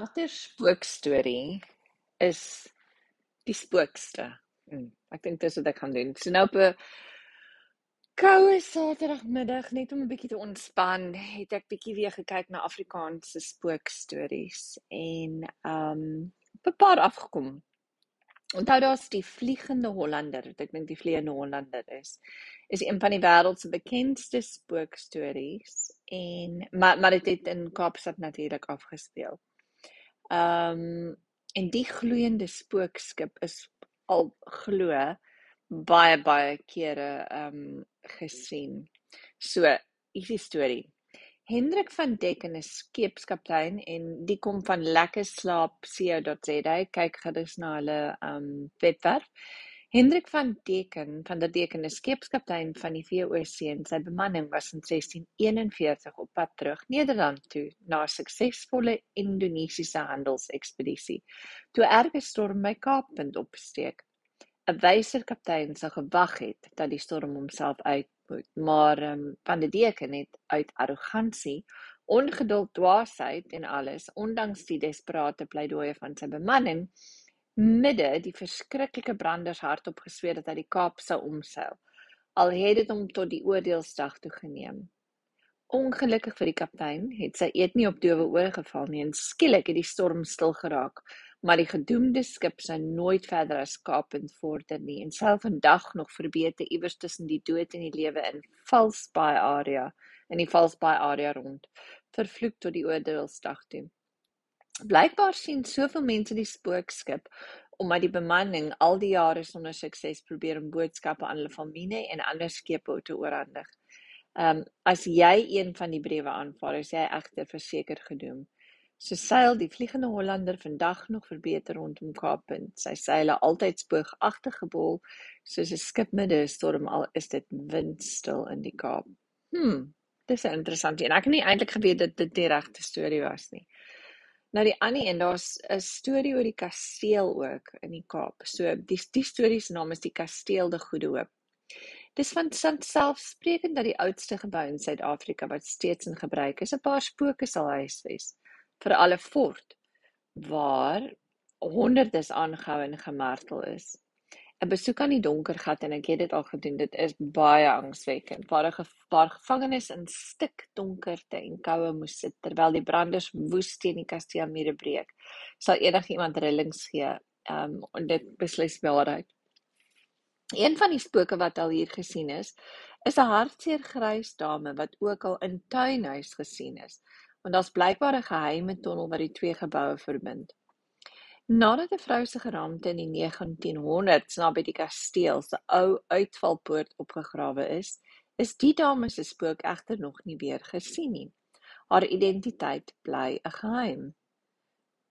Watter spookstorie is die spookste? Hm, ek dink dis wat ek gaan doen. So nou op 'n koue Saterdagmiddag net om 'n bietjie te ontspan, het ek bietjie weer gekyk na Afrikaanse spookstories en ehm um, 'n paar afgekom. Onthou daar's die Vliegende Hollander, wat ek dink die Vliegende Hollander is. Is een van die wêreld se bekendste spookstories en maar maar dit het in Kaapstad natuurlik afgespeel. Ehm um, en die gloeiende spookskip is al glo baie baie kere ehm um, gesien. So, is die storie. Hendrik van Decken is skeepskaptein en die kom van lekkerslaap.co.za. Kyk gerus na hulle ehm um, webwerf. Hendrik van Deken van der Deken is skeepskaptein van die VOC en sy bemanning was in 1641 op pad terug Nederland toe na 'n suksesvolle Indonesiese handelsekspedisie toe erge storm by Kaappunt opsteek. 'n Wyser kaptein sou gewag het dat die storm homself uitmoet, maar um, van der Deken het uit arrogansie, ongeduld, dwaasheid en alles, ondanks die desperate pleidooie van sy bemanning, midde die verskriklike branders hardop gesweer dat hy die Kaap sou omseil, al het dit hom tot die oordeelsdag toe geneem. Ongelukkig vir die kaptein het sy eet nie op dowe ore geval nie en skielik het die storm stil geraak, maar die gedoemde skip sou nooit verder as Kaappunt vorder nie en sou vandag nog verbeete iewers tussen die dood en die lewe in Valsbaai area in die Valsbaai area rond, vervloek tot die oordeelsdag toe. Blykbaar sien soveel mense die spookskip omdat die bemanning al die jare sonder sukses probeer om boodskappe aan hulle familie en ander skepe te oorhandig. Ehm um, as jy een van die briewe aanvaar, is jy egter verseker gedoem. So seil die Vliegende Hollander vandag nog verbeter rondom Kaappunt. Sy seile altyd spoogagtig gebol soos 'n skip midde 'n storm al is dit windstil in die Kaap. Hm, dis interessant. En ek het nie eintlik geweet dat dit die regte storie was nie. Nou die ander een, daar's 'n storie oor die kasteel ook in die Kaap. So die die storie se naam is die Kasteel de Goede Hoop. Dis van selfsprekend dat die oudste gebou in Suid-Afrika wat steeds in gebruik is, 'n paar spooke sal huisves vir alle fort waar honderdes aangehou en gemartel is. 'n besoek aan die donker gat en ek het dit al gedoen. Dit is baie angswekkend. Waar 'n paar gevangenes in stikdonkerte en koue moes sit terwyl die branders woes teen die kasteelmure breek. Sal enigiemand rillings gee. Ehm um, en dit beslis waarheid. Een van die spooke wat al hier gesien is, is 'n hartseer grys dame wat ook al in tuinhuis gesien is. Want daar's blykbaar 'n geheime tonnel wat die twee geboue verbind. Nadat 'n vrou se geraamte in die 1900s naby die kasteel se ou uitvalpoort opgegrawe is, is die dame se spook egter nog nie weer gesien nie. Haar identiteit bly 'n geheim.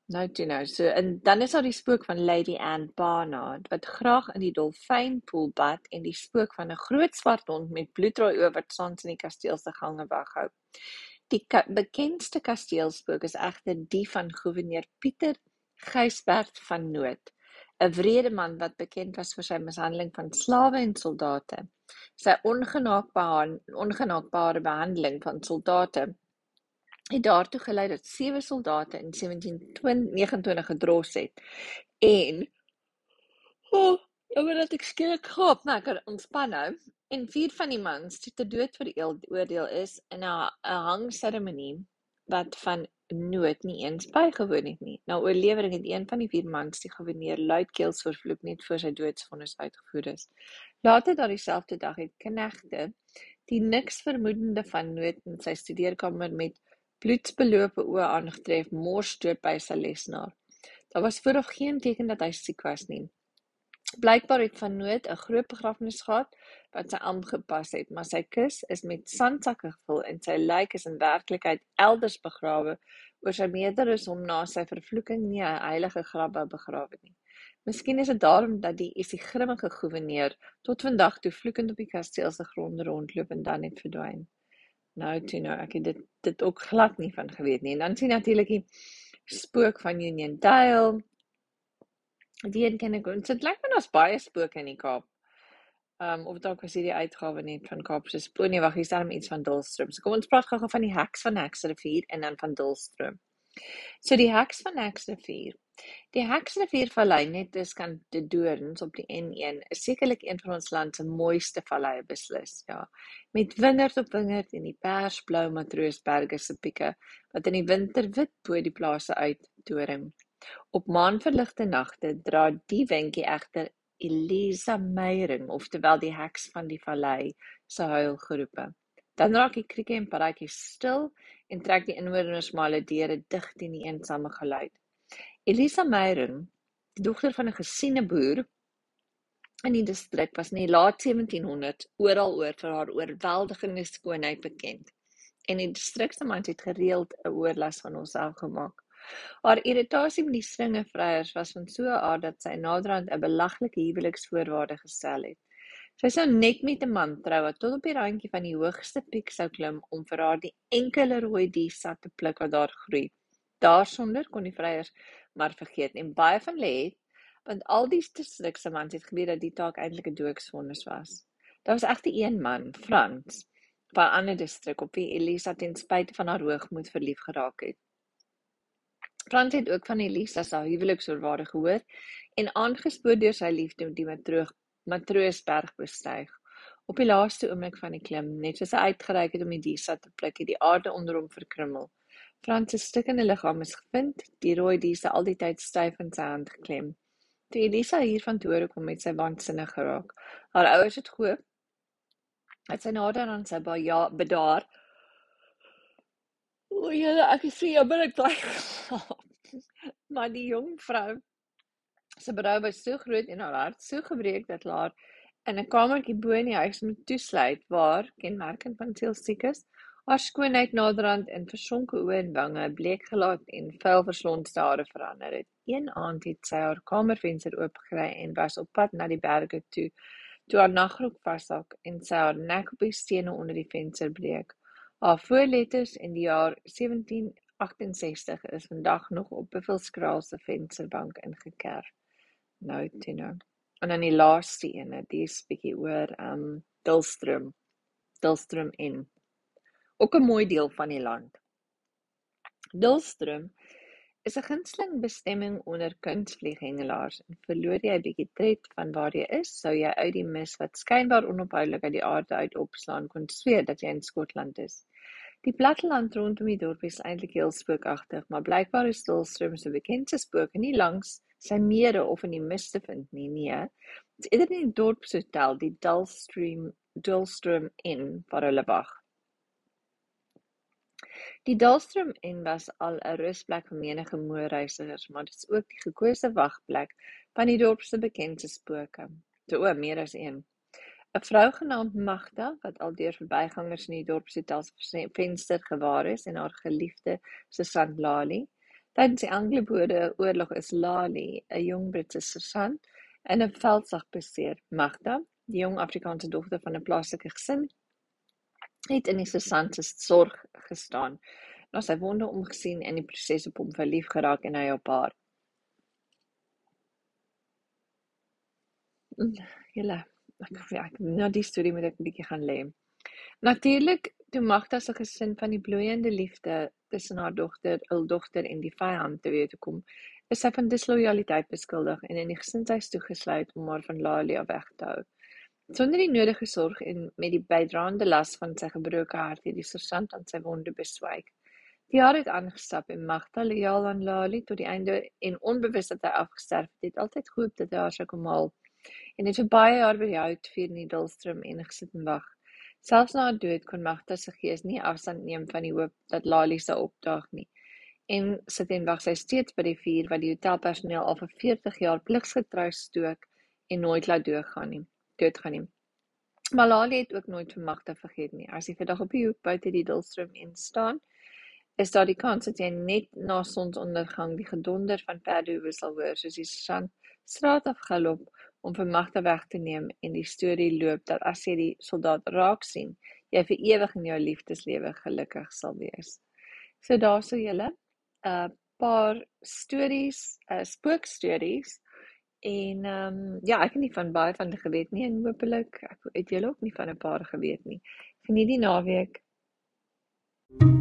Nou toe nou, so en dan is daar die spook van Lady Anne Barnard wat graag in die dolfynpoel bad en die spook van 'n groot swart hond met bloedrooi oë wat soms in die kasteel se gange waghou. Die ka bekendste kasteelspook is egter die van gouverneur Pieter Gysbert van Noot, 'n wrede man wat bekend was vir sy mishandeling van slawe en soldate. Sy ongenaakbare behandeling van soldate het daartoe gelei dat sewe soldate in 1729 gedros het en oh, nou ek skielik maar ek kan ontspan nou. En vier van die mans wat ter dood veroordeel is in 'n hangseremonie wat van nood nie eens bygewoon het nie. Na oorlewering het een van die vier mans die goewerneur luidkeels vervloek net voor sy doodsvonnis uitgevoer is. Later daardie selfde dag het knegte die niks vermoedende van nood in sy studeerkamer met bloedsbelope oë aangetref mors dood by sy lesenaar. Daar was vooraf geen teken dat hy siek was nie. Blykbaar het Van Noot 'n groot begrafnis gehad wat sy aangepas het, maar sy kus is met sandsakke gevul en sy lijk is in werklikheid elders begrawe oor sy meerderes hom na sy vervloeking nie 'n heilige graf wou begrawe nie. Miskien is dit daarom dat die is die grimmige goewerneur tot vandag toe vloekend op die kasteel se gronde rondloop en dan net verdwyn. Nou toe nou, ek het dit dit ook glad nie van geweet nie. En dan sien natuurlik die spook van Union Dale Die een ken ek. Dit lyk my daar's baie spooke in die Kaap. Ehm um, of dalk was hierdie uitgawe net van Kaap se spook. Nee, wag, hier staan iets van Dullstroom. So kom ons praat gou-gou van die heks van Hexrivier en dan van Dullstroom. So die heks van Heksrivier. Die Heksriviervallei net tussen De Doorns op die N1 is sekerlik een van ons land se mooiste valleie beslis, ja. Met wingerd op wingerd en die persblou Matroosberge se pieke wat in die winter wit bo die plase uit doring. Op maanverligte nagte dra die windjie egter Elisa Meyering, oftewel die heks van die vallei, se huilgeroepe. Dan raak die krieke en paratjies stil en trek die inwoners hulle deure dig teen die eensame geluid. Elisa Meyering, die dogter van 'n gesiene boer in die distrik, was in die laat 1700s oral oor vir haar oorweldigende skoonheid bekend. En die distrik se mans het gereeld 'n oorlas van haarself gemaak. Haar irritasie met die stringevryers was van so 'n aard dat sy naderhand 'n belaglike huweliksvoorwaarde gestel het. Sy sou net met 'n man trou wat tot op die randjie van die hoogste piek sou klim om vir haar die enkele rooi diefsat te pluk wat daar groei. Daarsonder kon die vryers maar vergeet en baie van hulle het want al die distrikse mans het geweet dat die taak eintlik 'n doodsvonnis was. Daar was egter een man, Frans, van 'n ander distrik op wie Elisa ten spyte van haar hoogmoed verlief geraak het. Frans het ook van Elisa se huweliksoorwaarde gehoor en aangespoor deur sy liefde die matroos Matroosberg bestyg. Op die laaste oomblik van die klim, net soos hy uitgereik het om die diesa te pluk, het die aarde onder hom verkrummel. Frans se stikkende liggaam is gevind, die rooi diesa al die tyd styf in sy hand geklem. Toe Elisa hiervan hoor kom met sy waansinnig geraak. Haar ouers het gehoop dat sy nader aan sy ja bedaar. O, ja, ek so jammer ek bly. maar die jong vrou se berou was so groot en haar hart so gebreek dat haar in 'n kamertjie bo in die huis moet toesluit waar, kenmerkend van sielsiekes, haar skoonheid naderhand in versonke oë en wange, bleek gelaat en vuil verslonste hare verander het. Een aand het sy haar kamervenster oopgekry en was op pad na die berge toe, toe haar nagrok vashak en sy haar nek op die stene onder die venster breek. Haar voorletters in die jaar 1768 is vandag nog op Buffelskraal se vensterbank ingekerf nou toe nou. En dan die laaste ene, die is bietjie oor um Dulstrom. Dulstrom in. Ook 'n mooi deel van die land. Dulstrom is 'n gunsteling bestemming onder kunstvlieghengelaars en verloor jy 'n bietjie tred van waar jy is, sou jy uit die mis wat skynbaar onophoudelik uit die aarde uit opslaan kon sweer dat jy in Skotland is. Die platteland rondom die dorp is eintlik heel spookagtig, maar blykbaar is Dulstrom se bekendste spook nie langs sy mere of in die mis te vind nie, nee. Dit is eerder in die dorpshotel, die Dullstream, Dullstrom Inn, waar hulle wag. Die Dullstrom Inn was al 'n rusplek vir menige moerreisigers, maar dit is ook die gekose wagplek van die dorp se bekendste spooke. Toe o, meer as een. 'n Vrou genaamd Magda, wat al deur verbygangers in die dorpshotel se venster gewaar is en haar geliefde Susan Lali, Tydens die Anglo-Boereoorlog is Lali, 'n jong Britse sergeant, in 'n veldslag beseer. Magda, die jong Afrikaanse dogter van 'n plaaslike gesin, het in die sergeant se sorg gestaan. Na sy wonde omgesien en die proses op hom verlief geraak en hy op haar. Julle, ek ek nou die storie moet ek 'n bietjie gaan lê. Natuurlik, toe Magda se gesin van die bloeiende liefde tussen haar dogter, hul dogter en die vyand te weet kom, is sy van dislojaliteit beskuldig en in die gesinshuis toegesluit om haar van Lalia weg te hou. Sonder die nodige sorg en met die bydraende las van sy gebroke hart het die sergeant aan sy wonde beswyk. Die jaar het aangestap en Magda loyaal aan Lali tot die einde en onbewus dat hy afgesterf het, het altyd gehoop dat hy haar sou kom haal. En het vir baie jaar by die hout vir die Dulstrom en gesit en wag. Selfs na haar dood kon Magda se gees nie afstand neem van die hoop dat Lali sou opdaag nie. En sit en wag sy steeds by die vuur wat die hotelpersoneel al vir 40 jaar pligsgetrou stook en nooit laat doodgaan nie. Doodgaan nie. Maar Lali het ook nooit vir Magda vergeet nie. As sy vandag op die hoek buite die Dulstrom in staan, is daar die kans dat jy net na sonsondergang die gedonder van perdehoof sal hoor soos die son straat af galop om vir Magda weg te neem en die storie loop dat as jy die soldaat raak sien, jy vir ewig in jou liefdeslewe gelukkig sal wees. So daar sou julle 'n uh, paar stories, uh, spookstories en ehm um, ja, ek het nie van baie van hulle geweet nie en hopelik ek het julle ook nie van 'n paar geweet nie. Geniet die naweek. thank you